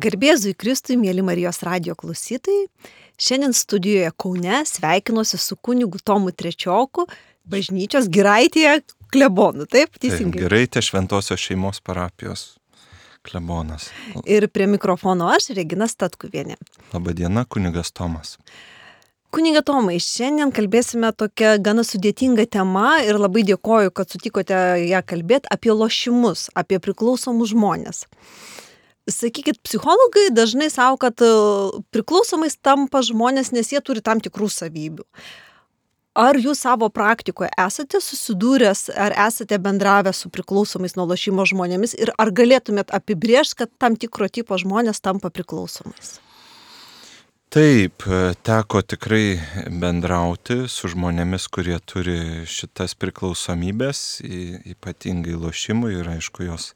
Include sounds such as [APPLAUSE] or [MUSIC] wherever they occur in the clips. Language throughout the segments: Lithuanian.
Garbėzui Kristui, mėly Marijos radio klausytojai, šiandien studijoje Kaune sveikinuosi su kunigu Tomu Trečioku, bažnyčios Giraitėje klebonu, taip, teisingai. Taip, Giraitė šventosios šeimos parapijos klebonas. Ir prie mikrofono aš, Regina Statkuvienė. Labadiena, kunigas Tomas. Kuniga Tomai, šiandien kalbėsime tokią gana sudėtingą temą ir labai dėkoju, kad sutikote ją kalbėti apie lošimus, apie priklausomus žmonės. Sakykit, psichologai dažnai savo, kad e, priklausomais tampa žmonės, nes jie turi tam tikrų savybių. Ar jūs savo praktikoje esate susidūręs, ar esate bendravę su priklausomais nuo lošimo žmonėmis ir ar galėtumėt apibriežti, kad tam tikro tipo žmonės tampa priklausomais? Taip, teko tikrai bendrauti su žmonėmis, kurie turi šitas priklausomybės, ypatingai lošimui ir aišku, jos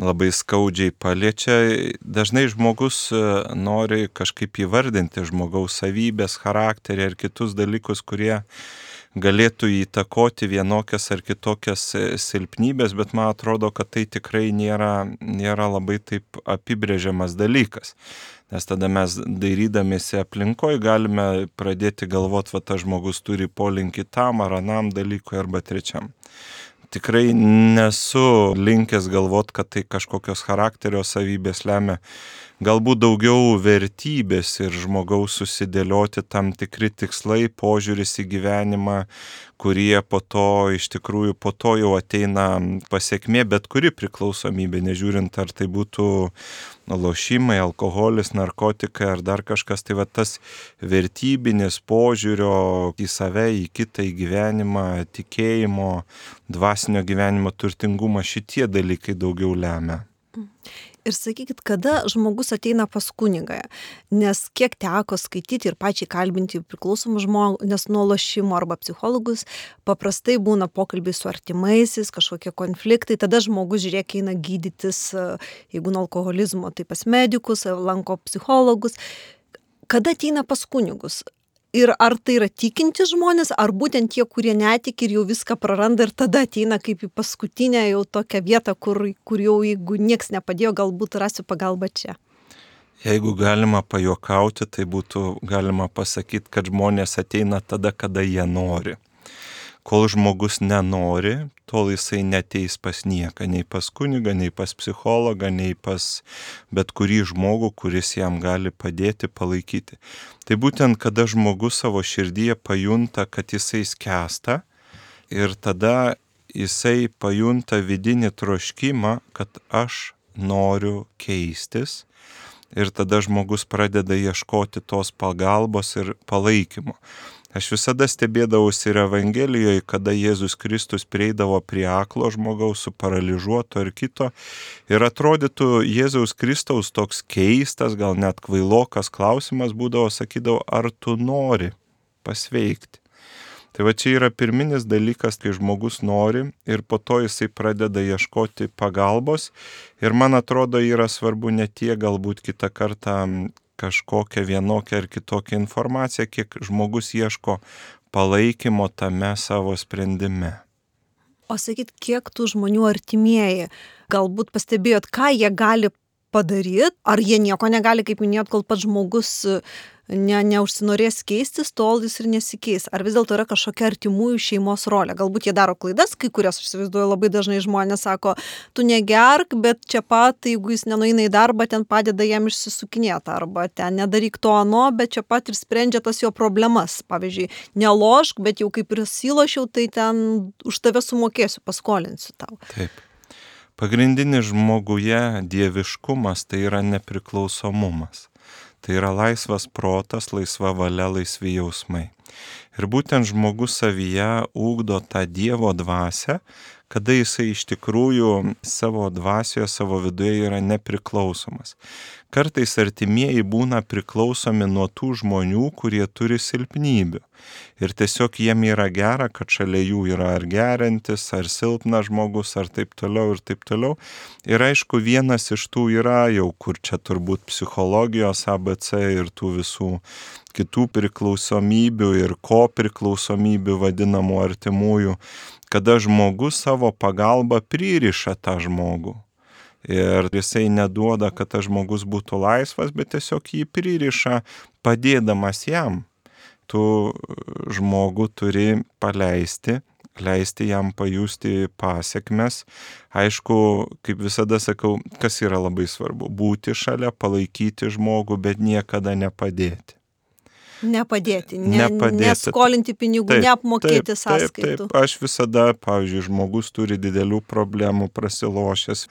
labai skaudžiai paliečia. Dažnai žmogus e, nori kažkaip įvardinti žmogaus savybės, charakterį ir kitus dalykus, kurie galėtų įtakoti vienokias ar kitokias e, silpnybės, bet man atrodo, kad tai tikrai nėra, nėra labai taip apibrėžiamas dalykas. Nes tada mes dairydamėsi aplinkoje galime pradėti galvoti, va tas žmogus turi polinkį tam ar anam dalykui arba trečiam tikrai nesu linkęs galvot, kad tai kažkokios charakterio savybės lemia. Galbūt daugiau vertybės ir žmogaus susidėlioti tam tikri tikslai, požiūris į gyvenimą, kurie po to iš tikrųjų po to jau ateina pasiekmė, bet kuri priklausomybė, nežiūrint ar tai būtų lošimai, alkoholis, narkotikai ar dar kažkas, tai va tas vertybinis požiūrio į save, į kitą, į gyvenimą, tikėjimo, dvasinio gyvenimo turtingumą, šitie dalykai daugiau lemia. Ir sakykit, kada žmogus ateina pas kunigą, nes kiek teko skaityti ir pačiai kalbinti priklausomus žmonės nuo lošimo arba psichologus, paprastai būna pokalbiai su artimaisiais, kažkokie konfliktai, tada žmogus žiūrėk eina gydytis, jeigu nuo alkoholizmo, tai pas medikus, lanko psichologus. Kada ateina pas kunigus? Ir ar tai yra tikintys žmonės, ar būtent tie, kurie netiki ir jau viską praranda ir tada ateina kaip į paskutinę jau tokią vietą, kur, kur jau jeigu nieks nepadėjo, galbūt rasiu pagalbą čia. Jeigu galima pajokauti, tai būtų galima pasakyti, kad žmonės ateina tada, kada jie nori kol žmogus nenori, tol jisai neteis pas nieką, nei pas kunigą, nei pas psichologą, nei pas bet kurį žmogų, kuris jam gali padėti, palaikyti. Tai būtent, kada žmogus savo širdyje pajunta, kad jisai skęsta ir tada jisai pajunta vidinį troškimą, kad aš noriu keistis. Ir tada žmogus pradeda ieškoti tos pagalbos ir palaikymo. Aš visada stebėdavausi ir Evangelijoje, kada Jėzus Kristus prieidavo prie aklo žmogaus su paralyžiuoto ar kito ir atrodytų Jėzaus Kristaus toks keistas, gal net kvailokas klausimas būdavo, sakydavo, ar tu nori pasveikti. Tai va čia yra pirminis dalykas, kai žmogus nori ir po to jisai pradeda ieškoti pagalbos. Ir man atrodo yra svarbu ne tie galbūt kitą kartą kažkokią vienokią ar kitokią informaciją, kiek žmogus ieško palaikymo tame savo sprendime. O sakyt, kiek tų žmonių artimieji, galbūt pastebėjot, ką jie gali padaryti, ar jie nieko negali, kaip minėjot, kol pats žmogus ne, neužsinorės keistis, tol jis ir nesikeis. Ar vis dėlto yra kažkokia artimųjų šeimos rolė? Galbūt jie daro klaidas, kai kurias, aš įsivaizduoju, labai dažnai žmonės sako, tu negerk, bet čia pat, jeigu jis nenueina į darbą, ten padeda jam išsisukinėti, arba ten nedaryk to ano, bet čia pat ir sprendžia tas jo problemas. Pavyzdžiui, nelošk, bet jau kaip ir silošiau, tai ten už tave sumokėsiu, paskolinsiu tau. Taip. Pagrindinis žmoguje dieviškumas tai yra nepriklausomumas. Tai yra laisvas protas, laisva valia, laisvi jausmai. Ir būtent žmogus savyje ūkdo tą Dievo dvasę, kada jisai iš tikrųjų savo dvasioje, savo viduje yra nepriklausomas. Kartais artimieji būna priklausomi nuo tų žmonių, kurie turi silpnybių. Ir tiesiog jiem yra gera, kad šalia jų yra ar gerintis, ar silpnas žmogus, ar taip toliau ir taip toliau. Ir aišku, vienas iš tų yra jau, kur čia turbūt psichologijos ABC ir tų visų kitų priklausomybių ir ko priklausomybių vadinamų artimųjų, kada žmogus savo pagalba pririša tą žmogų Ir jisai neduoda, kad tas žmogus būtų laisvas, bet tiesiog jį pririša padėdamas jam. Tu žmogų turi paleisti, leisti jam pajusti pasiekmes. Aišku, kaip visada sakau, kas yra labai svarbu - būti šalia, palaikyti žmogų, bet niekada nepadėti. Nepadėti, ne, nepadėti. neskolinti pinigų, taip, neapmokėti taip, sąskaitų. Taip, taip, aš visada, pavyzdžiui, žmogus turi didelių problemų, prasilošęs,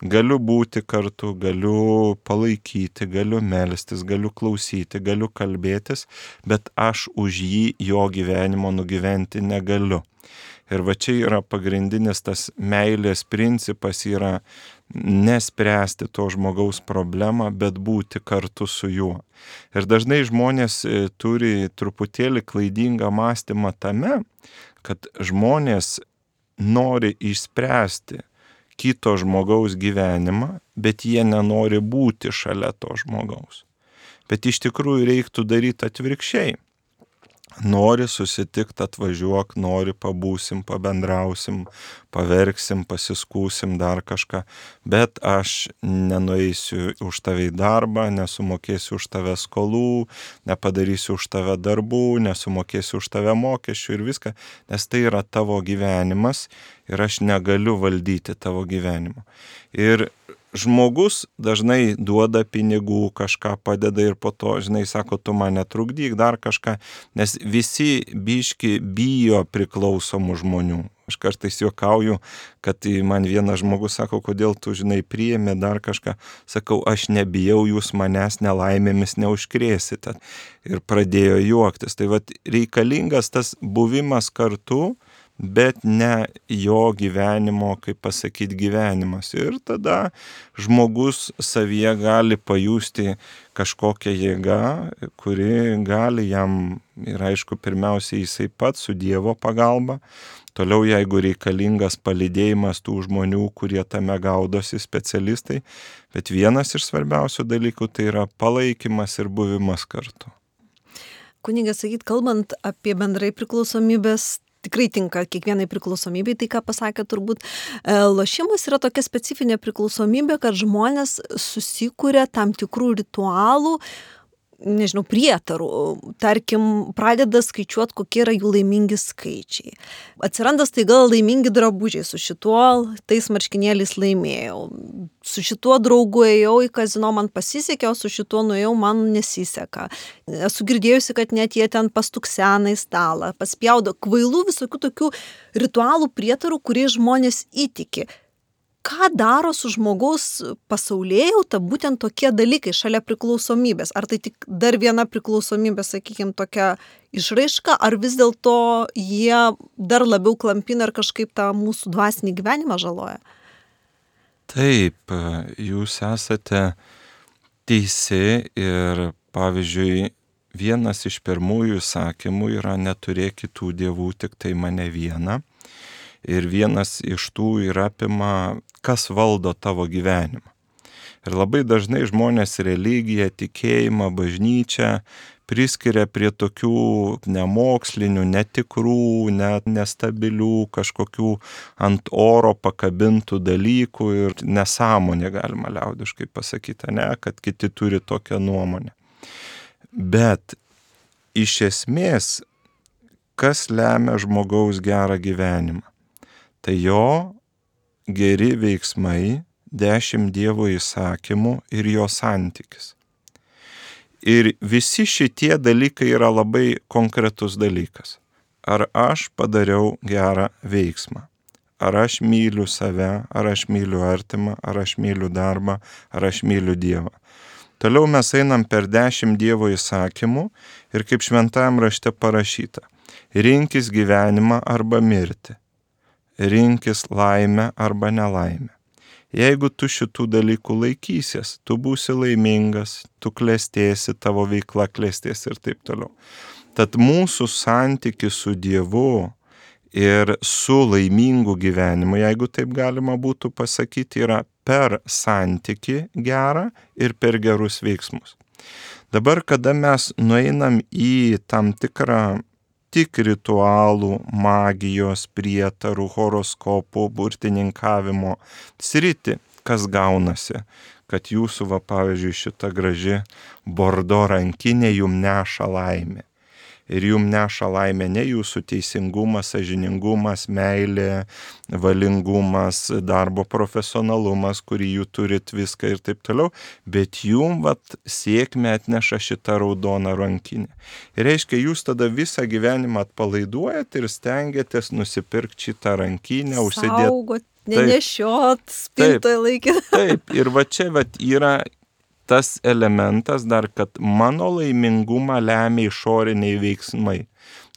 galiu būti kartu, galiu palaikyti, galiu melstis, galiu klausyti, galiu kalbėtis, bet aš už jį jo gyvenimo nugyventi negaliu. Ir va čia yra pagrindinis tas meilės principas yra nespręsti to žmogaus problemą, bet būti kartu su juo. Ir dažnai žmonės e, turi truputėlį klaidingą mąstymą tame, kad žmonės nori išspręsti kito žmogaus gyvenimą, bet jie nenori būti šalia to žmogaus. Bet iš tikrųjų reiktų daryti atvirkščiai nori susitikt, atvažiuok, nori pabūsim, pabendrausim, paverksim, pasiskūsim dar kažką, bet aš nenueisiu už tave į darbą, nesumokėsiu už tave skolų, nepadarysiu už tave darbų, nesumokėsiu už tave mokesčių ir viską, nes tai yra tavo gyvenimas ir aš negaliu valdyti tavo gyvenimo. Ir žmogus dažnai duoda pinigų, kažką padeda ir po to, žinai, sako, tu mane trukdyk dar kažką, nes visi biški bijo priklausomų žmonių. Aš kartais juokauju, kad man vienas žmogus sako, kodėl tu, žinai, priėmė dar kažką. Sakau, aš nebijau, jūs manęs nelaimėmis neužkrėsite. Ir pradėjo juoktis. Tai vad reikalingas tas buvimas kartu, bet ne jo gyvenimo, kaip pasakyti, gyvenimas. Ir tada žmogus savyje gali pajusti kažkokią jėgą, kuri gali jam, ir aišku, pirmiausia, jisai pats su Dievo pagalba, toliau jeigu reikalingas palidėjimas tų žmonių, kurie tame gaudosi specialistai, bet vienas iš svarbiausių dalykų tai yra palaikymas ir buvimas kartu. Kunigas, sakyt, kalbant apie bendrai priklausomybės tikrai tinka kiekvienai priklausomybei, tai ką pasakė turbūt. E, lošimas yra tokia specifinė priklausomybė, kad žmonės susikūrė tam tikrų ritualų, nežinau, prietarų, tarkim, pradeda skaičiuoti, kokie yra jų laimingi skaičiai. Atsiranda staiga laimingi drabužiai, su šituo tais marškinėliais laimėjau, su šituo draugu ėjau į kazino, man pasisekė, o su šituo nuėjau, man nesiseka. Esu girdėjusi, kad net jie ten pastuksena į stalą, paspjaudo kvailų visokių tokių ritualų prietarų, kuriais žmonės įtiki ką daro su žmogaus pasaulėjauta būtent tokie dalykai šalia priklausomybės? Ar tai tik dar viena priklausomybė, sakykime, tokia išraiška, ar vis dėlto jie dar labiau klampina ir kažkaip tą mūsų dvasinį gyvenimą žaloja? Taip, jūs esate teisi ir pavyzdžiui, vienas iš pirmųjų sakymų yra neturėk kitų dievų, tik tai mane vieną. Ir vienas iš tų ir apima kas valdo tavo gyvenimą. Ir labai dažnai žmonės religiją, tikėjimą, bažnyčią priskiria prie tokių nemokslinių, netikrų, net nestabilių, kažkokių ant oro pakabintų dalykų ir nesąmonė galima liaudiškai pasakyti, ne, kad kiti turi tokią nuomonę. Bet iš esmės, kas lemia žmogaus gerą gyvenimą? Tai jo geri veiksmai, dešimt Dievo įsakymų ir jo santykis. Ir visi šitie dalykai yra labai konkretus dalykas. Ar aš padariau gerą veiksmą? Ar aš myliu save, ar aš myliu artimą, ar aš myliu darbą, ar aš myliu Dievą. Toliau mes einam per dešimt Dievo įsakymų ir kaip šventajam rašte parašyta, rinkis gyvenimą arba mirti rinkis laimę arba nelaimę. Jeigu tu šitų dalykų laikysies, tu būsi laimingas, tu klestėsi, tavo veikla klestės ir taip toliau. Tad mūsų santykis su Dievu ir su laimingu gyvenimu, jeigu taip galima būtų pasakyti, yra per santyki gerą ir per gerus veiksmus. Dabar, kada mes nueinam į tam tikrą tik ritualų, magijos, prietarų, horoskopų, burtininkavimo sritį, kas gaunasi, kad jūsų, va, pavyzdžiui, šita graži bordo rankinė jum neša laimę ir jum neša laimę ne jūsų teisingumas, sažiningumas, meilė, valingumas, darbo profesionalumas, kurį jūs turit viską ir taip toliau, bet jum vat sėkmę atneša šitą raudoną rankinę. Ir reiškia, jūs tada visą gyvenimą atpalaiduojat ir stengiatės nusipirkti šitą rankinę, užsidėti. Nenešiot, spintoje laikyti. [LAUGHS] Taip, ir va čia va yra tas elementas dar, kad mano laimingumą lemia išoriniai veiksmai.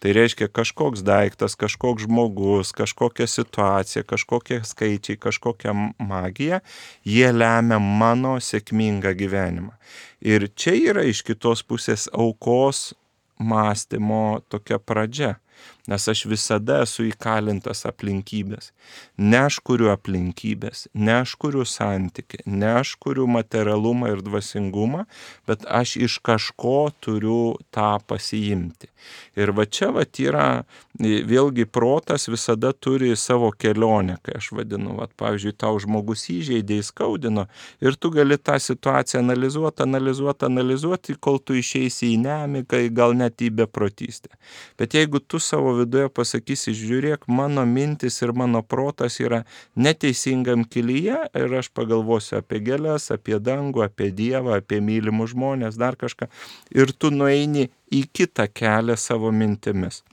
Tai reiškia kažkoks daiktas, kažkoks žmogus, kažkokia situacija, kažkokie skaičiai, kažkokia magija, jie lemia mano sėkmingą gyvenimą. Ir čia yra iš kitos pusės aukos mąstymo tokia pradžia nes aš visada esu įkalintas aplinkybės. Ne aš kuriu aplinkybės, ne aš kuriu santyki, ne aš kuriu materialumą ir dvasingumą, bet aš iš kažko turiu tą pasiimti. Ir va čia va yra, vėlgi protas visada turi savo kelionę, kai aš vadinu, va, pavyzdžiui, tau žmogus įžeidė, įskaudino ir tu gali tą situaciją analizuoti, analizuoti, analizuoti, kol tu išeisi į nemiką, gal net į beprotystę. Bet jeigu tu savo viduje pasakysi, žiūrėk, mano mintis ir mano protas yra neteisingam kelyje ir aš pagalvosiu apie gėlės, apie dangų, apie Dievą, apie mylimus žmonės, dar kažką. Ir tu nueini į kitą kelią savo mintimis.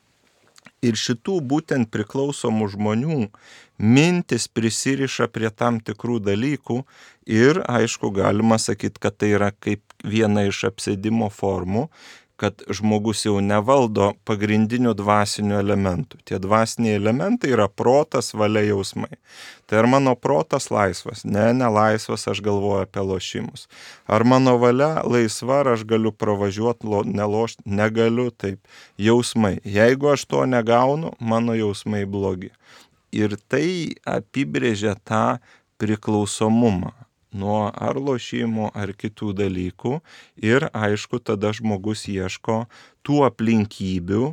Ir šitų būtent priklausomų žmonių mintis prisiriša prie tam tikrų dalykų ir, aišku, galima sakyti, kad tai yra kaip viena iš apsėdimo formų, kad žmogus jau nevaldo pagrindinių dvasinių elementų. Tie dvasiniai elementai yra protas, valia jausmai. Tai ar mano protas laisvas? Ne, nelaisvas, aš galvoju apie lošimus. Ar mano valia laisva, ar aš galiu pravažiuoti, lo, nelošti? Negaliu, taip. Jausmai. Jeigu aš to negaunu, mano jausmai blogi. Ir tai apibrėžia tą priklausomumą nuo ar lošimų, ar kitų dalykų. Ir aišku, tada žmogus ieško tų aplinkybių,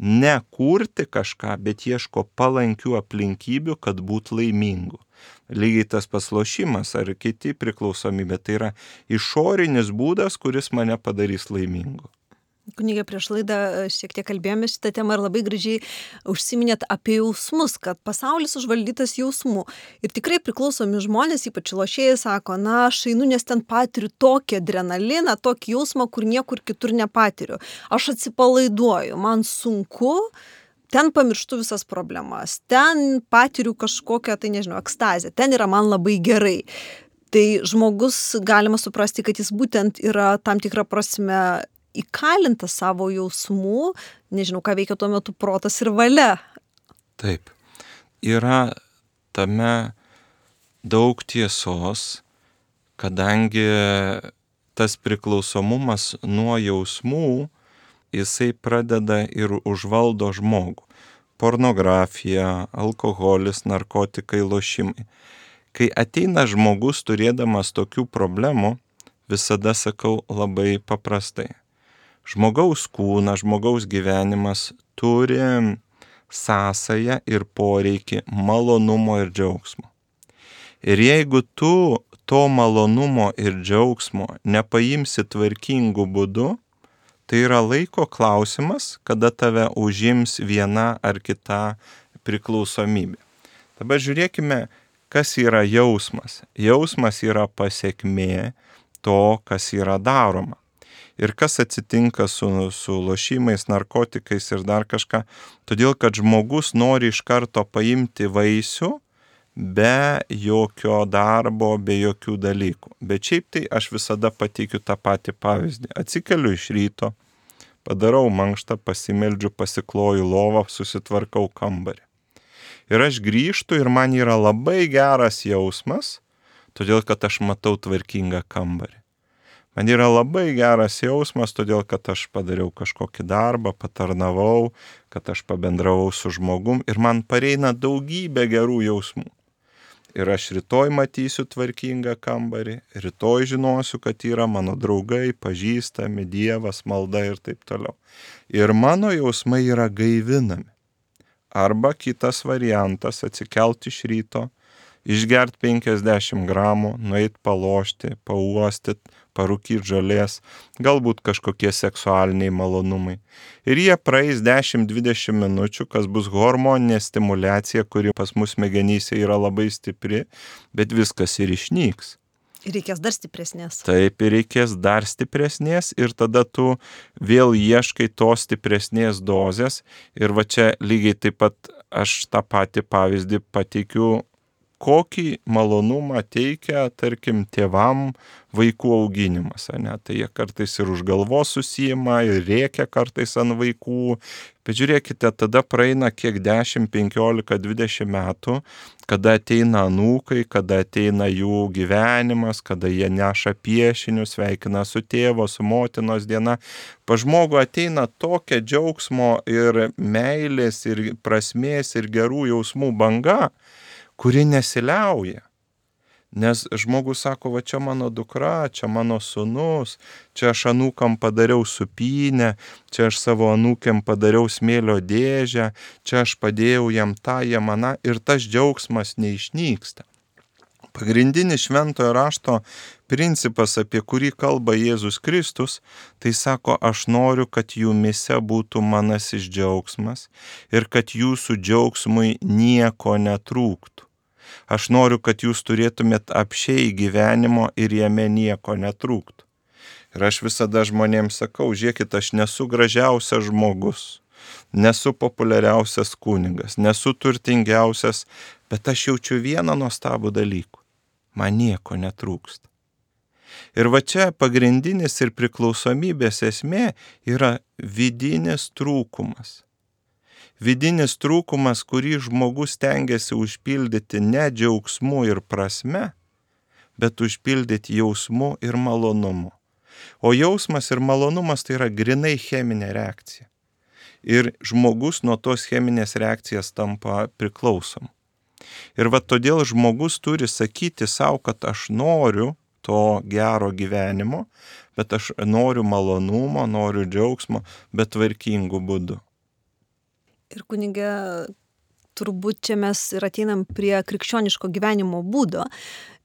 ne kurti kažką, bet ieško palankių aplinkybių, kad būtų laimingų. Lygiai tas paslošimas ar kiti priklausomybė, tai yra išorinis būdas, kuris mane padarys laimingu. Kunigė prieš laidą e, šiek tiek kalbėjome šitą temą ir labai gražiai užsiminėt apie jausmus, kad pasaulis užvaldytas jausmų. Ir tikrai priklausomi žmonės, ypač lošėjai, sako, na, aš einu, nes ten patiriu tokį adrenaliną, tokį jausmą, kur niekur kitur nepatiriu. Aš atsipalaiduoju, man sunku, ten pamirštu visas problemas, ten patiriu kažkokią, tai nežinau, ekstazę, ten yra man labai gerai. Tai žmogus galima suprasti, kad jis būtent yra tam tikrą prasme įkalintas savo jausmų, nežinau, ką veikia tuo metu protas ir valia. Taip. Yra tame daug tiesos, kadangi tas priklausomumas nuo jausmų, jisai pradeda ir užvaldo žmogų. Pornografija, alkoholis, narkotikai, lošimai. Kai ateina žmogus turėdamas tokių problemų, visada sakau labai paprastai žmogaus kūnas, žmogaus gyvenimas turi sąsają ir poreikį malonumo ir džiaugsmo. Ir jeigu tu to malonumo ir džiaugsmo nepaimsi tvarkingų būdų, tai yra laiko klausimas, kada tave užims viena ar kita priklausomybė. Dabar žiūrėkime, kas yra jausmas. Jausmas yra pasiekmė to, kas yra daroma ir kas atsitinka su, su lošimais, narkotikais ir dar kažką. Todėl, kad žmogus nori iš karto paimti vaisių be jokio darbo, be jokių dalykų. Bet šiaip tai aš visada pateikiu tą patį pavyzdį. Atsikeliu iš ryto, padarau mankštą, pasimeldžiu, pasikloju lovą, susitvarkau kambarį. Ir aš grįžtu ir man yra labai geras jausmas, todėl kad aš matau tvarkingą kambarį. Man yra labai geras jausmas, todėl kad aš padariau kažkokį darbą, patarnavau, kad aš pabendravau su žmogum ir man pareina daugybė gerų jausmų. Ir aš rytoj matysiu tvarkingą kambarį, rytoj žinosiu, kad yra mano draugai, pažįstami, Dievas, malda ir taip toliau. Ir mano jausmai yra gaivinami. Arba kitas variantas - atsikelti iš ryto, išgert 50 gramų, nueit palošti, pauostit, parūkyti žolės, galbūt kažkokie seksualiniai malonumai. Ir jie praeis 10-20 minučių, kas bus hormoninė stimulacija, kuri pas mus smegenyse yra labai stipri, bet viskas ir išnyks. Ir reikės dar stipresnės. Taip, ir reikės dar stipresnės ir tada tu vėl ieškai tos stipresnės dozės. Ir va čia lygiai taip pat aš tą patį pavyzdį pateikiu kokį malonumą teikia, tarkim, tėvam vaikų auginimas. Ne? Tai jie kartais ir už galvos susijima, ir reikia kartais ant vaikų. Bet žiūrėkite, tada praeina kiek 10, 15, 20 metų, kada ateina anūkai, kada ateina jų gyvenimas, kada jie neša piešinius, sveikina su tėvo, su motinos diena. Pa žmogų ateina tokia džiaugsmo ir meilės, ir prasmės, ir gerų jausmų banga, kuri nesiliauja. Nes žmogus sako, va čia mano dukra, čia mano sunus, čia aš anūkam padariau supinę, čia aš savo anūkiam padariau smėlio dėžę, čia aš padėjau jam tą, jam maną ir tas džiaugsmas neišnyksta. Pagrindinis šventojo rašto principas, apie kurį kalba Jėzus Kristus, tai sako, aš noriu, kad jumise būtų manasis džiaugsmas ir kad jūsų džiaugsmui nieko netrūktų. Aš noriu, kad jūs turėtumėt apšiai gyvenimo ir jame nieko netrūktų. Ir aš visada žmonėms sakau, žiūrėkit, aš nesu gražiausias žmogus, nesu populiariausias kunigas, nesu turtingiausias, bet aš jaučiu vieną nuostabų dalyką. Man nieko netrūksta. Ir va čia pagrindinis ir priklausomybės esmė yra vidinis trūkumas vidinis trūkumas, kurį žmogus tengiasi užpildyti ne džiaugsmu ir prasme, bet užpildyti jausmu ir malonumu. O jausmas ir malonumas tai yra grinai cheminė reakcija. Ir žmogus nuo tos cheminės reakcijas tampa priklausom. Ir va todėl žmogus turi sakyti savo, kad aš noriu to gero gyvenimo, bet aš noriu malonumo, noriu džiaugsmo, bet tvarkingų būdų. Ir kunigė, turbūt čia mes ir ateinam prie krikščioniško gyvenimo būdo.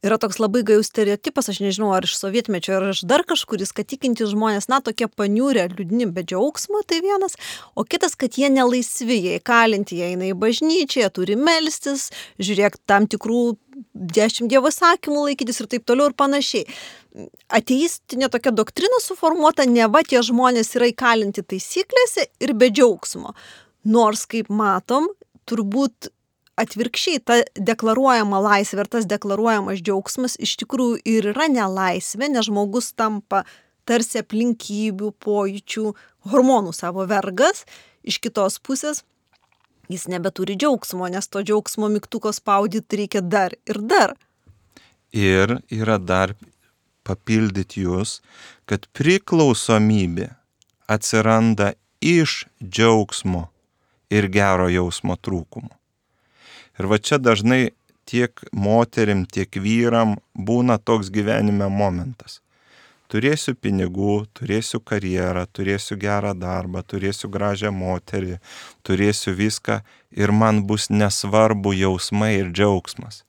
Yra toks labai gajus stereotipas, aš nežinau, ar iš sovietmečio, ar iš dar kažkuris, kad tikinti žmonės, na, tokie paniūrė, liūdni, be džiaugsmo, tai vienas, o kitas, kad jie nelaisvi, jie įkalinti, jie eina į bažnyčią, jie turi melstis, žiūrėk tam tikrų dešimt dievo sakymų laikytis ir taip toliau ir panašiai. Ateistinė tokia doktrina suformuota, ne va tie žmonės yra įkalinti taisyklėse ir be džiaugsmo. Nors, kaip matom, turbūt atvirkščiai ta deklaruojama laisvė ir tas deklaruojamas džiaugsmas iš tikrųjų ir yra nelaisvė, nes žmogus tampa tarsi aplinkybių, pojūčių, hormonų savo vergas, iš kitos pusės jis nebeturi džiaugsmo, nes to džiaugsmo mygtuko spaudyti reikia dar ir dar. Ir yra dar papildyti jūs, kad priklausomybė atsiranda iš džiaugsmo ir gero jausmo trūkumu. Ir va čia dažnai tiek moterim, tiek vyram būna toks gyvenime momentas. Turėsiu pinigų, turėsiu karjerą, turėsiu gerą darbą, turėsiu gražią moterį, turėsiu viską ir man bus nesvarbu jausmai ir džiaugsmas.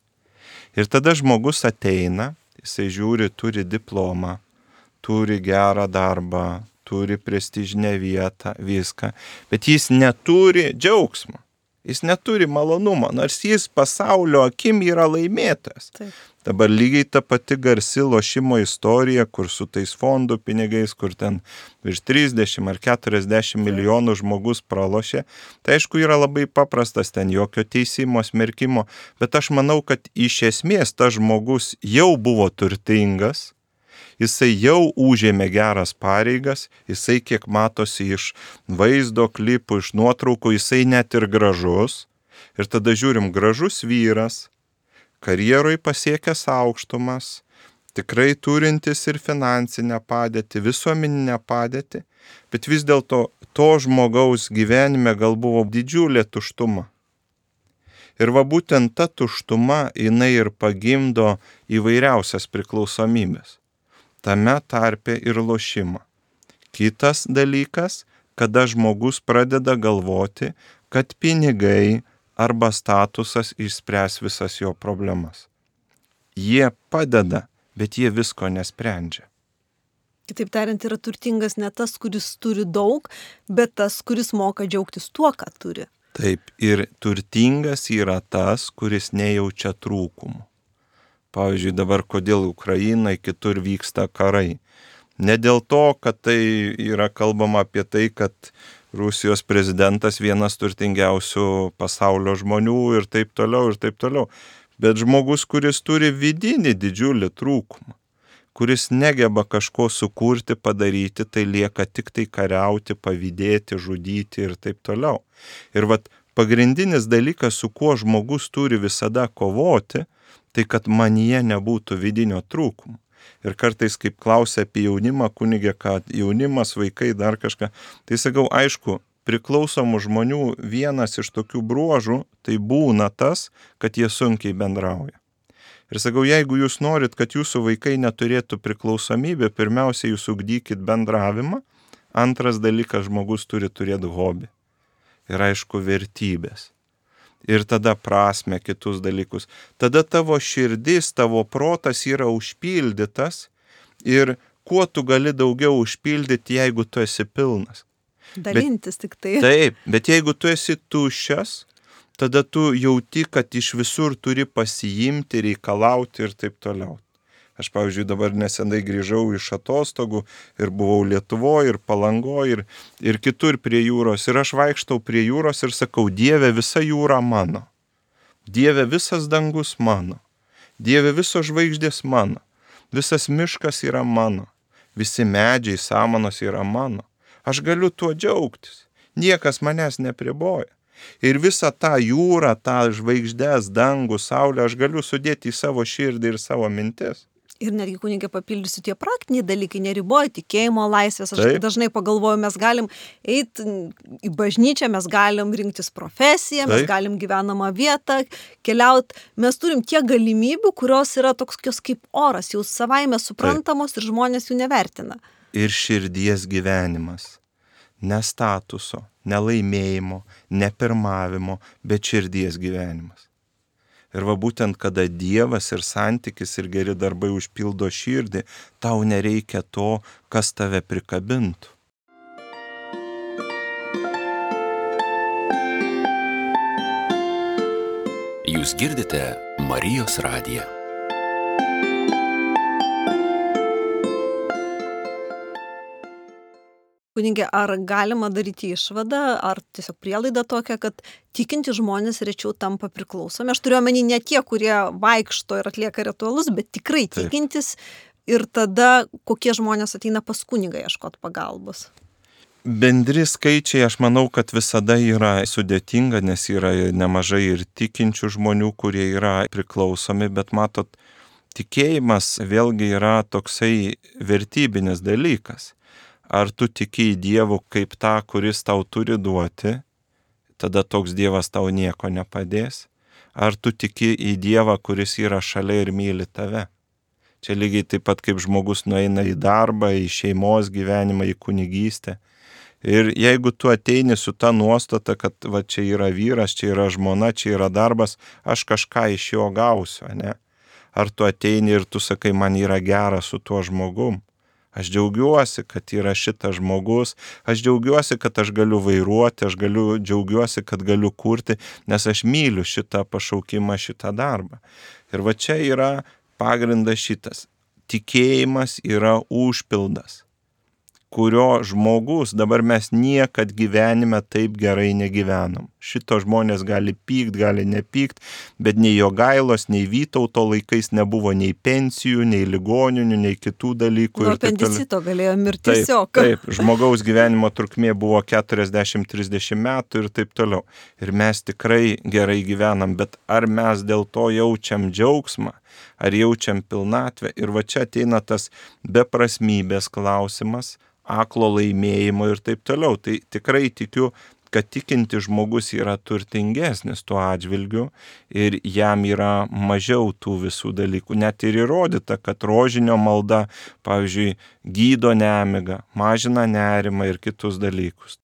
Ir tada žmogus ateina, jisai žiūri, turi diplomą, turi gerą darbą, turi prestižinę vietą, viską, bet jis neturi džiaugsmo, jis neturi malonumo, nors jis pasaulio akim yra laimėtas. Taip. Dabar lygiai ta pati garsi lošimo istorija, kur su tais fondų pinigais, kur ten virš 30 ar 40 milijonų žmogus pralošė, tai aišku yra labai paprastas, ten jokio teisimo, smerkimo, bet aš manau, kad iš esmės tas žmogus jau buvo turtingas, jisai jau užėmė geras pareigas, jisai kiek matosi iš vaizdo klipų, iš nuotraukų, jisai net ir gražus. Ir tada žiūrim, gražus vyras, karjeroj pasiekęs aukštumas, tikrai turintis ir finansinę padėtį, visuomeninę padėtį, bet vis dėlto to žmogaus gyvenime gal buvo didžiulė tuštuma. Ir va būtent ta tuštuma jinai ir pagimdo įvairiausias priklausomybės tame tarpe ir lošimą. Kitas dalykas, kada žmogus pradeda galvoti, kad pinigai arba statusas išspręs visas jo problemas. Jie padeda, bet jie visko nesprendžia. Kitaip tariant, yra turtingas ne tas, kuris turi daug, bet tas, kuris moka džiaugtis tuo, ką turi. Taip, ir turtingas yra tas, kuris nejaučia trūkumų. Pavyzdžiui, dabar kodėl Ukrainai kitur vyksta karai. Ne dėl to, kad tai yra kalbama apie tai, kad Rusijos prezidentas vienas turtingiausių pasaulio žmonių ir taip toliau ir taip toliau. Bet žmogus, kuris turi vidinį didžiulį trūkumą, kuris negeba kažko sukurti, padaryti, tai lieka tik tai kariauti, pavydėti, žudyti ir taip toliau. Ir vat pagrindinis dalykas, su kuo žmogus turi visada kovoti, tai kad manyje nebūtų vidinio trūkumo. Ir kartais, kaip klausia apie jaunimą, kunigė, kad jaunimas, vaikai, dar kažką, tai sakau, aišku, priklausomų žmonių vienas iš tokių bruožų tai būna tas, kad jie sunkiai bendrauja. Ir sakau, jeigu jūs norit, kad jūsų vaikai neturėtų priklausomybę, pirmiausia, jūs ugdykit bendravimą, antras dalykas, žmogus turi turėti hobį. Ir aišku, vertybės ir tada prasme kitus dalykus. Tada tavo širdis, tavo protas yra užpildytas ir kuo tu gali daugiau užpildyti, jeigu tu esi pilnas. Dalintis bet, tik tai. Taip, bet jeigu tu esi tuščias, tada tu jauti, kad iš visur turi pasiimti, reikalauti ir taip toliau. Aš, pavyzdžiui, dabar nesenai grįžau iš atostogų ir buvau Lietuvoje, ir Palangoje, ir, ir kitur prie jūros. Ir aš vaikštau prie jūros ir sakau, Dieve, visa jūra mano. Dieve, visas dangus mano. Dieve, visos žvaigždės mano. Visas miškas yra mano. Visi medžiai, samanos yra mano. Aš galiu tuo džiaugtis. Niekas manęs nepriboja. Ir visą tą jūrą, tą žvaigždės, dangų, saulę aš galiu sudėti į savo širdį ir savo mintis. Ir netgi kunigė papildysiu tie praktiniai dalykai, neriboja tikėjimo laisvės. Aš Taip. dažnai pagalvoju, mes galim eiti į bažnyčią, mes galim rinktis profesiją, Taip. mes galim gyvenamą vietą, keliauti. Mes turim tiek galimybių, kurios yra tokios kaip oras, jau savaime suprantamos Taip. ir žmonės jų nevertina. Ir širdies gyvenimas. Ne statuso, ne laimėjimo, ne pirmavimo, bet širdies gyvenimas. Ir va būtent, kada Dievas ir santykis ir geri darbai užpildo širdį, tau nereikia to, kas tave prikabintų. Jūs girdite Marijos radiją. Kunigė, ar galima daryti išvadą, ar tiesiog prielaida tokia, kad tikinti žmonės rečiau tampa priklausomi? Aš turiu omeny ne tie, kurie vaikšto ir atlieka ritualus, bet tikrai tikintis ir tada kokie žmonės ateina pas kunigą ieškoti pagalbos. Bendri skaičiai, aš manau, kad visada yra sudėtinga, nes yra nemažai ir tikinčių žmonių, kurie yra priklausomi, bet matot, tikėjimas vėlgi yra toksai vertybinis dalykas ar tu tiki į Dievų kaip tą, kuris tau turi duoti, tada toks Dievas tau nieko nepadės, ar tu tiki į Dievą, kuris yra šalia ir myli tave. Čia lygiai taip pat kaip žmogus nueina į darbą, į šeimos gyvenimą, į kunigystę. Ir jeigu tu ateini su ta nuostata, kad va čia yra vyras, čia yra žmona, čia yra darbas, aš kažką iš jo gausiu, ne? Ar tu ateini ir tu sakai, man yra gera su tuo žmogum, Aš džiaugiuosi, kad yra šitas žmogus, aš džiaugiuosi, kad aš galiu vairuoti, aš galiu, džiaugiuosi, kad galiu kurti, nes aš myliu šitą pašaukimą, šitą darbą. Ir va čia yra pagrindas šitas. Tikėjimas yra užpildas kurio žmogus dabar mes niekad gyvenime taip gerai negyvenom. Šito žmonės gali pykt, gali nepykt, bet nei jo gailos, nei Vytauto laikais nebuvo nei pensijų, nei ligoninių, nei kitų dalykų. Nuo apendicito galėjo mirti tiesiog. Taip, taip, žmogaus gyvenimo trukmė buvo 40-30 metų ir taip toliau. Ir mes tikrai gerai gyvenam, bet ar mes dėl to jaučiam džiaugsmą? ar jaučiam pilnatvę. Ir va čia ateina tas beprasmybės klausimas, aklo laimėjimo ir taip toliau. Tai tikrai tikiu, kad tikinti žmogus yra turtingesnis tuo atžvilgiu ir jam yra mažiau tų visų dalykų. Net ir įrodyta, kad rožinio malda, pavyzdžiui, gydo nemigą, mažina nerimą ir kitus dalykus.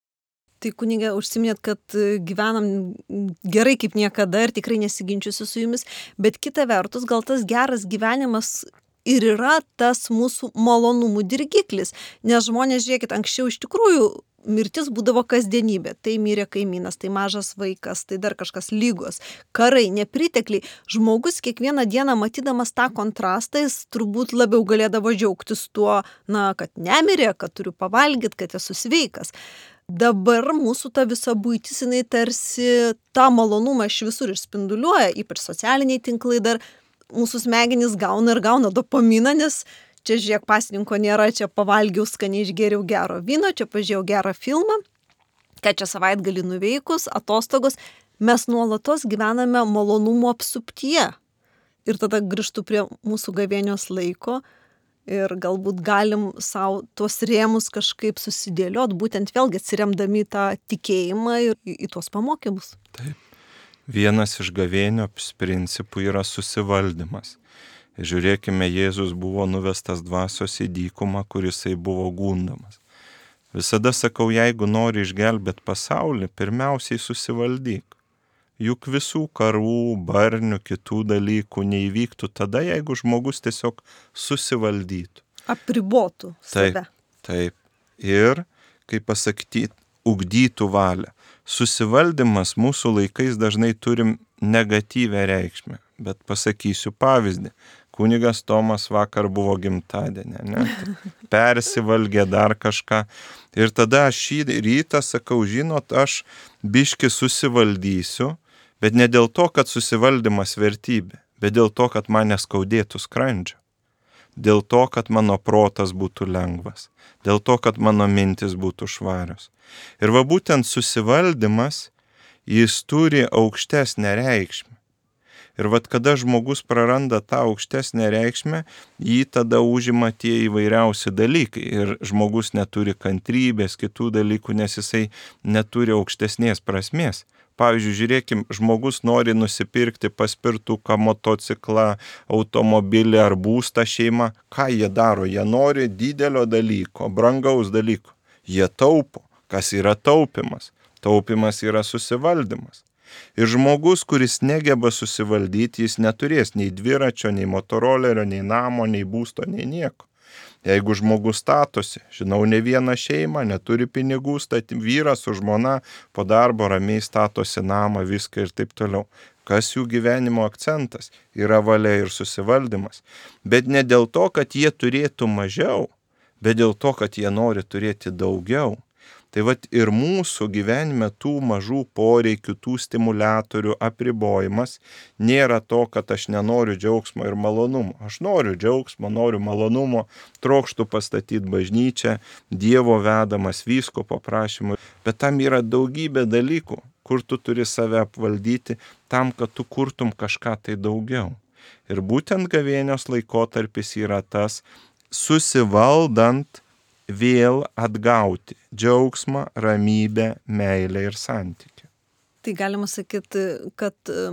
Tai kunigė užsiminėt, kad e, gyvenam gerai kaip niekada ir tikrai nesiginčiusiu su jumis, bet kita vertus, gal tas geras gyvenimas ir yra tas mūsų malonumų dirgiklis. Nes žmonės, žiūrėkit, anksčiau iš tikrųjų mirtis būdavo kasdienybė. Tai mirė kaimynas, tai mažas vaikas, tai dar kažkas lygos, karai, nepritekliai. Žmogus kiekvieną dieną matydamas tą kontrastą, jis turbūt labiau galėdavo džiaugtis tuo, na, kad nemirė, kad turiu pavalgyti, kad esu sveikas. Dabar mūsų ta visa būtis, jinai tarsi tą malonumą iš visur išspinduliuoja, ypač socialiniai tinklai dar mūsų smegenys gauna ir gauna dopaminą, nes čia žiūrėk, pasininko nėra, čia pavalgiau skaniai išgeriau gero vyno, čia pažiūrėjau gerą filmą, ką čia savaitgalį nuveikus, atostogos, mes nuolatos gyvename malonumo apsuptyje. Ir tada grįžtų prie mūsų gavėnios laiko ir galbūt galim savo tuos rėmus kažkaip susidėliot, būtent vėlgi atsiremdami tą tikėjimą ir į, į tuos pamokymus. Taip. Vienas iš gavėnios principų yra susivaldymas. Žiūrėkime, Jėzus buvo nuvestas dvasios į dykumą, kurisai buvo gundomas. Visada sakau, jeigu nori išgelbėti pasaulį, pirmiausiai susivaldyk. Juk visų karų, barnių, kitų dalykų neįvyktų tada, jeigu žmogus tiesiog susivaldytų. Apribotų save. Taip, taip. Ir, kaip pasakyti, ugdytų valią. Susivaldymas mūsų laikais dažnai turim negatyvę reikšmę, bet pasakysiu pavyzdį kunigas Tomas vakar buvo gimtadienė, ne? [LAUGHS] Persivalgė dar kažką. Ir tada aš šį rytą sakau, žinot, aš biški susivaldysiu, bet ne dėl to, kad susivaldymas vertybė, bet dėl to, kad man neskaudėtų skrandžio. Dėl to, kad mano protas būtų lengvas. Dėl to, kad mano mintis būtų švarios. Ir va būtent susivaldymas, jis turi aukštesnę reikšmę. Ir vad kada žmogus praranda tą aukštesnę reikšmę, jį tada užima tie įvairiausi dalykai. Ir žmogus neturi kantrybės, kitų dalykų, nes jisai neturi aukštesnės prasmės. Pavyzdžiui, žiūrėkim, žmogus nori nusipirkti paspirtuką, motociklą, automobilį ar būstą šeimą. Ką jie daro? Jie nori didelio dalyko, brangaus dalyko. Jie taupo. Kas yra taupimas? Taupimas yra susivaldymas. Ir žmogus, kuris negeba susivaldyti, jis neturės nei dviračio, nei motorolerio, nei namo, nei būsto, nei nieko. Jeigu žmogus statosi, žinau ne vieną šeimą, neturi pinigų, stati vyras su žmona po darbo ramiai statosi namą, viską ir taip toliau. Kas jų gyvenimo akcentas? Yra valia ir susivaldymas. Bet ne dėl to, kad jie turėtų mažiau, bet dėl to, kad jie nori turėti daugiau. Tai vad ir mūsų gyvenime tų mažų poreikių, tų stimulatorių apribojimas nėra to, kad aš nenoriu džiaugsmo ir malonumo. Aš noriu džiaugsmo, noriu malonumo, trokštų pastatyti bažnyčią, Dievo vedamas vysko paprašymu, bet tam yra daugybė dalykų, kur tu turi save apvaldyti tam, kad tu kurtum kažką tai daugiau. Ir būtent gavėnios laikotarpis yra tas, susivaldant vėl atgauti džiaugsmą, ramybę, meilę ir santykių. Tai galima sakyti, kad e,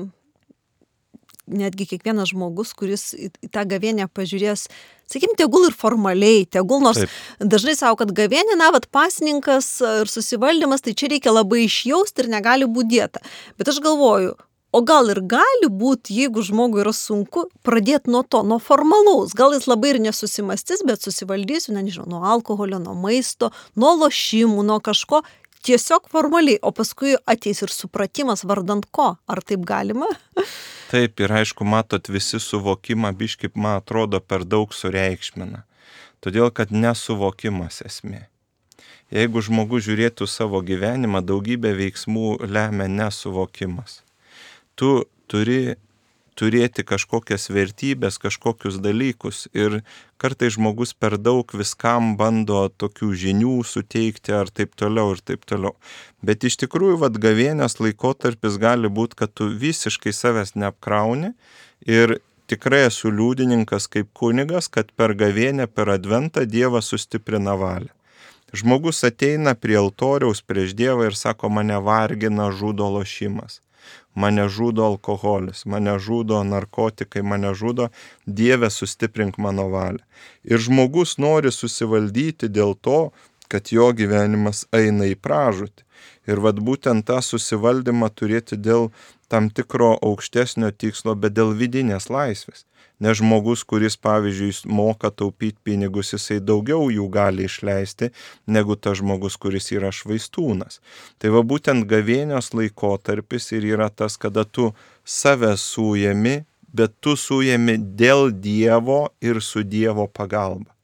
netgi kiekvienas žmogus, kuris į tą gavienę pažiūrės, sakykim, tegul ir formaliai, tegul nors Taip. dažnai savo, kad gavienė, na, vad pasninkas ir susivaldymas, tai čia reikia labai išjausti ir negali būti dieta. Bet aš galvoju, O gal ir gali būti, jeigu žmogui yra sunku, pradėti nuo to, nuo formalaus. Gal jis labai ir nesusimastys, bet susivaldysiu, ne, nežinau, nuo alkoholio, nuo maisto, nuo lošimų, nuo kažko. Tiesiog formaliai, o paskui ateis ir supratimas vardant ko. Ar taip galima? [LAUGHS] Taip, ir aišku, matot, visi suvokimą biškip, man atrodo, per daug sureikšmina. Todėl, kad nesuvokimas esmė. Jeigu žmogus žiūrėtų savo gyvenimą, daugybę veiksmų lemia nesuvokimas tu turi turėti kažkokias vertybės, kažkokius dalykus ir kartai žmogus per daug viskam bando tokių žinių suteikti ar taip toliau ir taip toliau. Bet iš tikrųjų, vad gavienės laikotarpis gali būti, kad tu visiškai savęs neapkrauni ir tikrai esu liūdininkas kaip kunigas, kad per gavienę, per adventą Dievas sustiprina valią. Žmogus ateina prie altoriaus prieš Dievą ir sako, mane vargina žudo lošimas mane žudo alkoholis, mane žudo narkotikai, mane žudo, Dieve sustiprink mano valią. Ir žmogus nori susivaldyti dėl to, kad jo gyvenimas eina į pražūtį. Ir vad būtent tą susivaldymą turėti dėl tam tikro aukštesnio tikslo, bet dėl vidinės laisvės. Nes žmogus, kuris, pavyzdžiui, moka taupyti pinigus, jisai daugiau jų gali išleisti negu tas žmogus, kuris yra švaistūnas. Tai va būtent gavėnios laikotarpis ir yra tas, kada tu save sujami, bet tu sujami dėl Dievo ir su Dievo pagalba.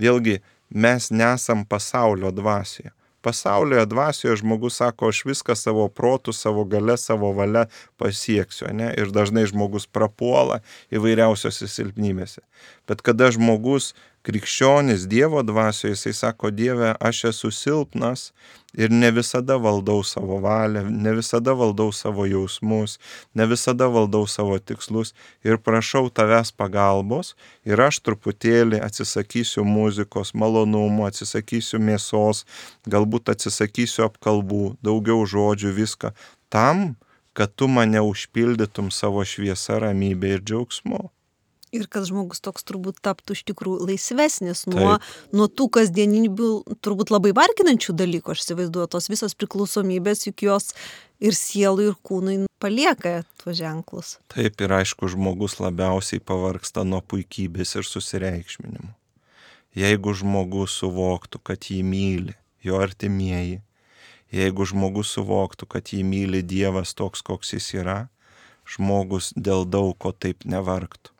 Vėlgi, mes nesam pasaulio dvasioje. Pasaulioje dvasioje žmogus sako, aš viską savo protų, savo gale, savo valia pasieksiu, ne? Ir dažnai žmogus prapuola įvairiausiose silpnybėse. Bet kada žmogus krikščionis Dievo dvasioje, jisai sako, Dieve, aš esu silpnas ir ne visada valdau savo valią, ne visada valdau savo jausmus, ne visada valdau savo tikslus ir prašau tavęs pagalbos ir aš truputėlį atsisakysiu muzikos, malonumų, atsisakysiu mėsos, galbūt atsisakysiu apkalbų, daugiau žodžių, viską tam, kad tu mane užpildytum savo šviesą, ramybę ir džiaugsmu. Ir kad žmogus toks turbūt taptų iš tikrųjų laisvesnis nuo, nuo tų kasdieninių, turbūt labai varginančių dalykų, aš įsivaizduoju, tos visos priklausomybės, juk jos ir sielui, ir kūnui palieka tuos ženklus. Taip, ir aišku, žmogus labiausiai pavarksta nuo puikybės ir susireikšminimo. Jeigu žmogus suvoktų, kad jį myli jo artimieji, jeigu žmogus suvoktų, kad jį myli Dievas toks, koks jis yra, žmogus dėl daug ko taip nevargtų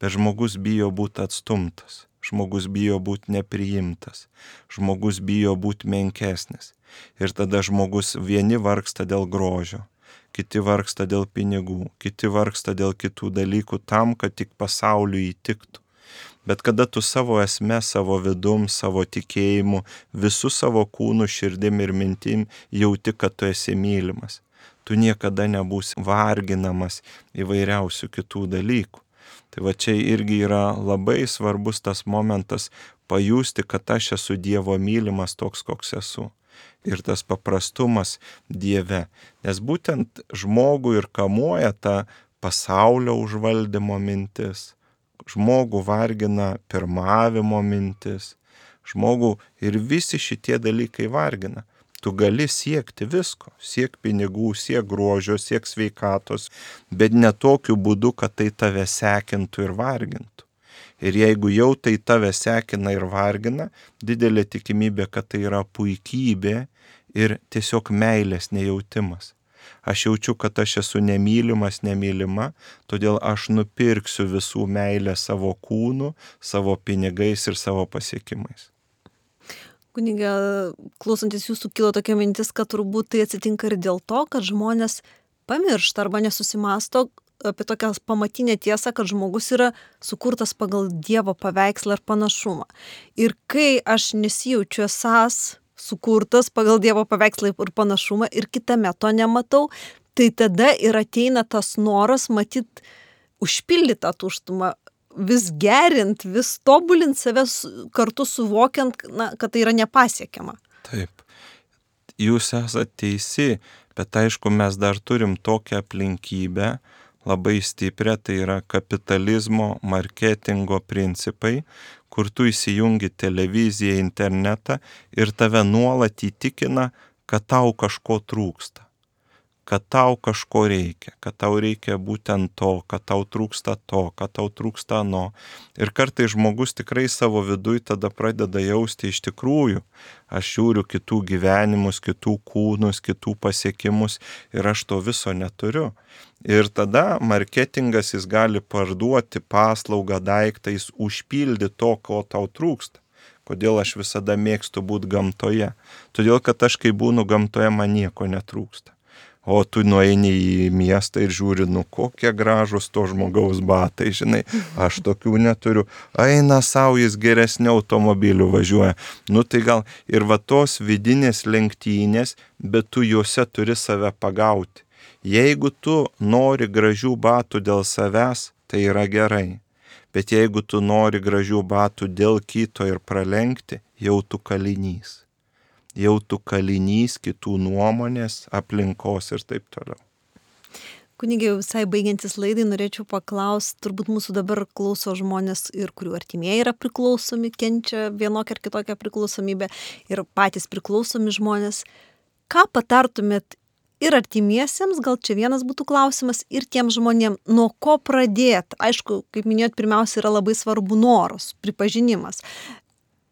bet žmogus bijo būti atstumtas, žmogus bijo būti nepriimtas, žmogus bijo būti menkesnis. Ir tada žmogus vieni vargsta dėl grožio, kiti vargsta dėl pinigų, kiti vargsta dėl kitų dalykų tam, kad tik pasauliu įtiktų. Bet kada tu savo esme, savo vidum, savo tikėjimu, visų savo kūnų, širdim ir mintim jauti, kad tu esi mylimas, tu niekada nebūsi varginamas įvairiausių kitų dalykų. Tai va čia irgi yra labai svarbus tas momentas pajusti, kad aš esu Dievo mylimas toks, koks esu. Ir tas paprastumas Dieve. Nes būtent žmogų ir kamuoja ta pasaulio užvaldymo mintis. Žmogų vargina pirmavimo mintis. Žmogų ir visi šitie dalykai vargina. Tu gali siekti visko, siek pinigų, siek grožio, siek sveikatos, bet ne tokiu būdu, kad tai tave sekintų ir vargintų. Ir jeigu jau tai tave sekina ir vargina, didelė tikimybė, kad tai yra puikybė ir tiesiog meilės nejautimas. Aš jaučiu, kad aš esu nemylimas, nemylima, todėl aš nupirksiu visų meilę savo kūnu, savo pinigais ir savo pasiekimais. Kunigė, klausantis jūsų kilo tokia mintis, kad turbūt tai atsitinka ir dėl to, kad žmonės pamiršta arba nesusimasto apie tokią pamatinę tiesą, kad žmogus yra sukurtas pagal Dievo paveikslą ir panašumą. Ir kai aš nesijaučiu esas sukurtas pagal Dievo paveikslą ir panašumą ir kitame to nematau, tai tada ir ateina tas noras matyti užpildytą tuštumą, vis gerint, vis tobulint save kartu suvokiant, na, kad tai yra nepasiekiama. Taip. Jūs esate teisi, bet aišku, mes dar turim tokią aplinkybę labai stiprią, tai yra kapitalizmo, marketingo principai, kur tu įsijungi televiziją, internetą ir tave nuolat įtikina, kad tau kažko trūksta kad tau kažko reikia, kad tau reikia būtent to, kad tau trūksta to, kad tau trūksta no. Ir kartai žmogus tikrai savo vidui tada pradeda jausti iš tikrųjų, aš žiūriu kitų gyvenimus, kitų kūnus, kitų pasiekimus ir aš to viso neturiu. Ir tada marketingas jis gali parduoti paslaugą daiktą, jis užpildi to, ko tau trūksta. Kodėl aš visada mėgstu būti gamtoje? Todėl, kad aš kai būnu gamtoje, man nieko netrūksta o tu nueini į miestą ir žiūri, nu kokie gražus to žmogaus batai, žinai, aš tokių neturiu, eina savo, jis geresnių automobilių važiuoja. Nu tai gal ir va tos vidinės lenktynės, bet tu juose turi save pagauti. Jeigu tu nori gražių batų dėl savęs, tai yra gerai. Bet jeigu tu nori gražių batų dėl kito ir pralenkti, jau tu kalinys jau tu kalinys kitų nuomonės, aplinkos ir taip toliau. Kunigė, visai baigiantis laidai, norėčiau paklausti, turbūt mūsų dabar klauso žmonės ir kurių artimieji yra priklausomi, kenčia vienokią ar kitokią priklausomybę ir patys priklausomi žmonės. Ką patartumėt ir artimiesiems, gal čia vienas būtų klausimas, ir tiem žmonėm, nuo ko pradėti. Aišku, kaip minėjot, pirmiausia yra labai svarbu noras, pripažinimas.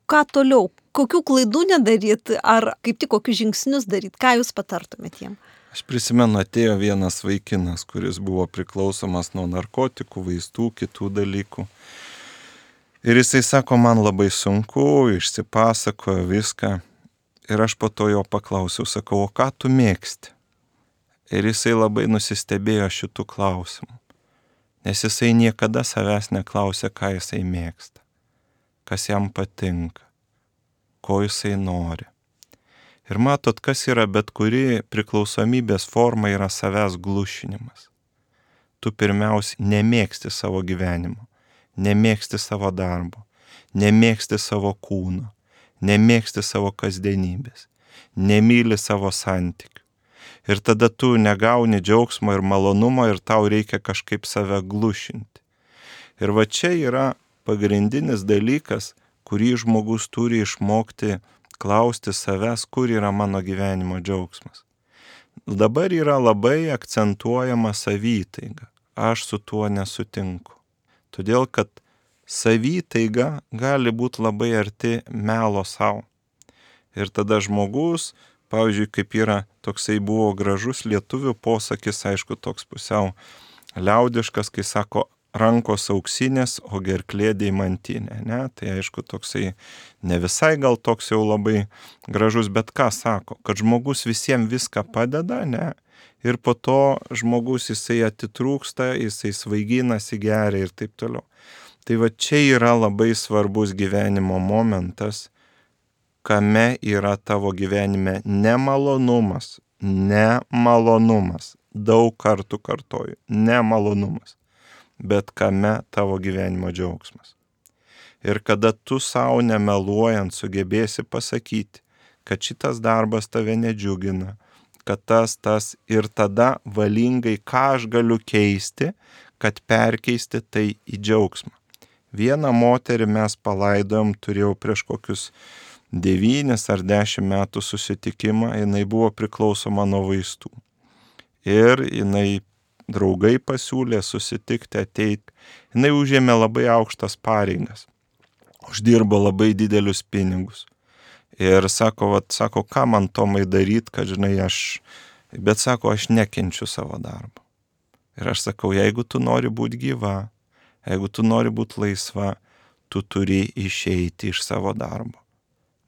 Ką toliau, kokių klaidų nedaryti, ar kaip tik kokius žingsnius daryti, ką jūs patartumėt jiem? Aš prisimenu, atėjo vienas vaikinas, kuris buvo priklausomas nuo narkotikų, vaistų, kitų dalykų. Ir jisai sako, man labai sunku, išsipasakojo viską. Ir aš po to jo paklausiau, sakau, o ką tu mėgsti? Ir jisai labai nusistebėjo šitų klausimų. Nes jisai niekada savęs neklausė, ką jisai mėgsta, kas jam patinka, ko jisai nori. Ir matot, kas yra bet kuri priklausomybės forma yra savęs glušinimas. Tu pirmiausia nemėgsti savo gyvenimo, nemėgsti savo darbo, nemėgsti savo kūno, nemėgsti savo kasdienybės, nemyli savo santykių. Ir tada tu negauni džiaugsmo ir malonumo ir tau reikia kažkaip save glušinti. Ir va čia yra pagrindinis dalykas, kurį žmogus turi išmokti klausti savęs, kur yra mano gyvenimo džiaugsmas. Dabar yra labai akcentuojama savytaiga. Aš su tuo nesutinku. Todėl, kad savytaiga gali būti labai arti melo savo. Ir tada žmogus, pavyzdžiui, kaip yra toksai buvo gražus lietuvių posakis, aišku, toks pusiau liaudiškas, kai sako, rankos auksinės, o gerklė deimantinė. Ne? Tai aišku, toksai ne visai gal toks jau labai gražus, bet ką sako, kad žmogus visiems viską padeda, ne? Ir po to žmogus jisai atitrūksta, jisai svaiginasi geria ir taip toliau. Tai va čia yra labai svarbus gyvenimo momentas, kame yra tavo gyvenime nemalonumas, nemalonumas. Daug kartų kartoju, nemalonumas bet kame tavo gyvenimo džiaugsmas. Ir kada tu savo nemeluojant sugebėsi pasakyti, kad šitas darbas tave nedžiugina, kad tas, tas ir tada valingai, ką aš galiu keisti, kad perkeisti tai į džiaugsmą. Vieną moterį mes palaidojom, turėjau prieš kokius devynis ar dešimt metų susitikimą, jinai buvo priklausoma nuo vaistų. Ir jinai draugai pasiūlė susitikti, ateiti. Jis užėmė labai aukštas pareigas, uždirbo labai didelius pinigus. Ir sako, vat, sako, ką man tomai daryti, kad, žinai, aš, bet sako, aš nekenčiu savo darbo. Ir aš sakau, jeigu tu nori būti gyva, jeigu tu nori būti laisva, tu turi išeiti iš savo darbo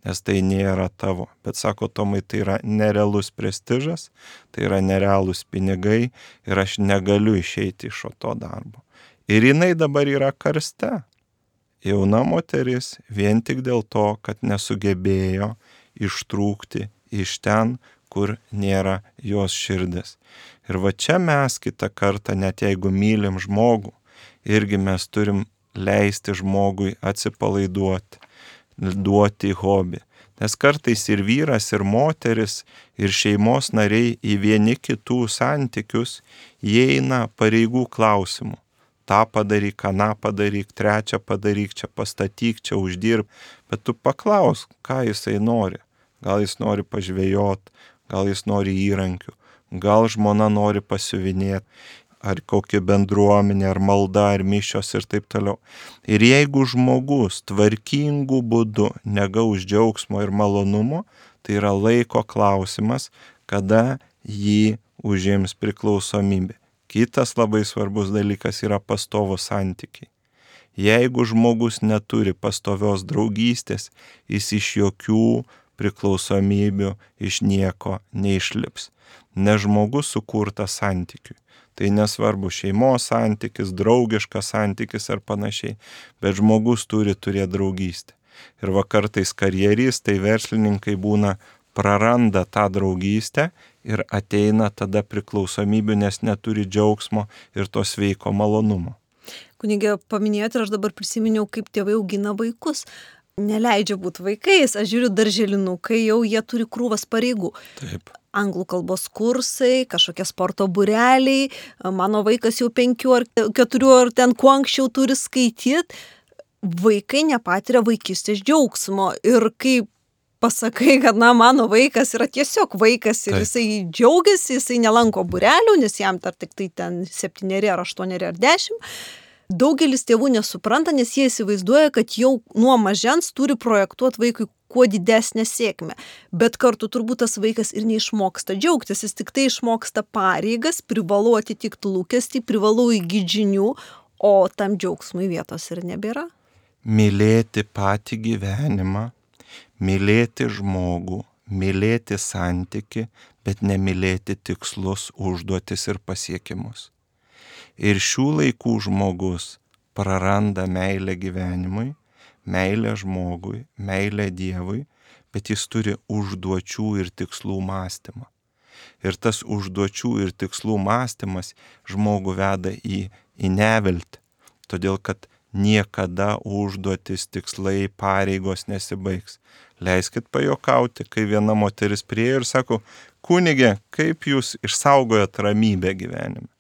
nes tai nėra tavo. Bet sako Tomai, tai yra nerealus prestižas, tai yra nerealūs pinigai ir aš negaliu išeiti iš to darbo. Ir jinai dabar yra karste. Jauna moteris vien tik dėl to, kad nesugebėjo ištrūkti iš ten, kur nėra jos širdis. Ir va čia mes kitą kartą, net jeigu mylim žmogų, irgi mes turim leisti žmogui atsipalaiduoti duoti hobį. Nes kartais ir vyras, ir moteris, ir šeimos nariai į vieni kitų santykius įeina pareigų klausimų. Ta padaryk, aną padaryk, trečią padaryk, čia pastatyk, čia uždirb. Bet tu paklaus, ką jisai nori. Gal jis nori pažvėjot, gal jis nori įrankių, gal žmona nori pasiuvinėti ar kokia bendruomenė, ar malda, ar mišios ir taip toliau. Ir jeigu žmogus tvarkingų būdų negaus džiaugsmo ir malonumo, tai yra laiko klausimas, kada jį užims priklausomybė. Kitas labai svarbus dalykas yra pastovo santykiai. Jeigu žmogus neturi pastovios draugystės, jis iš jokių priklausomybių iš nieko neišlips. Ne žmogus sukurtas santykiui. Tai nesvarbu šeimos santykis, draugiškas santykis ar panašiai, bet žmogus turi turėti draugystę. Ir vakartais karjeristai, verslininkai būna praranda tą draugystę ir ateina tada priklausomybių, nes neturi džiaugsmo ir to sveiko malonumo. Kunigė, paminėjote ir aš dabar prisiminiau, kaip tėvai augina vaikus neleidžia būti vaikais, aš žiūriu darželinukai, jau jie turi krūvas pareigų. Taip. anglų kalbos kursai, kažkokie sporto bureliai, mano vaikas jau penkių ar keturių ar ten kuo anksčiau turi skaityti, vaikai nepatiria vaikystės džiaugsmo. Ir kai pasakai, kad, na, mano vaikas yra tiesiog vaikas ir Taip. jisai džiaugiasi, jisai nelanko burelių, nes jam dar tik tai ten septyneri ar aštuoneri ar dešimt. Daugelis tėvų nesupranta, nes jie įsivaizduoja, kad jau nuo mažens turi projektuoti vaikui kuo didesnę sėkmę. Bet kartu turbūt tas vaikas ir neišmoksta džiaugtis, jis tik tai išmoksta pareigas, privalu atitikti lūkestį, privalu įgyti žinių, o tam džiaugsmui vietos ir nebėra. Mylėti patį gyvenimą mylėti žmogų, mylėti santyki, bet nemylėti tikslus, užduotis ir pasiekimus. Ir šių laikų žmogus praranda meilę gyvenimui, meilę žmogui, meilę Dievui, bet jis turi užduočių ir tikslų mąstymą. Ir tas užduočių ir tikslų mąstymas žmogų veda į, į neviltį, todėl kad niekada užduotis, tikslai, pareigos nesibaigs. Leiskit pajokauti, kai viena moteris prie ir sako, kunigė, kaip jūs išsaugojat ramybę gyvenime.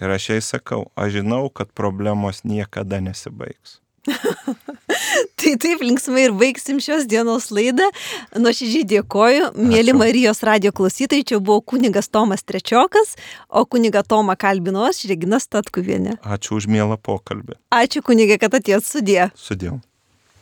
Ir aš jai sakau, aš žinau, kad problemos niekada nesibaigs. [LAUGHS] tai taip linksmai ir baigsim šios dienos laidą. Nuoširdžiai dėkoju. Mėly Marijos radio klausytojai, čia buvo kunigas Tomas Trečiokas, o kuniga Tomą kalbino aš, Regina Statkuvienė. Ačiū už mielą pokalbį. Ačiū kunigė, kad atėjot sudė. Sudėjau.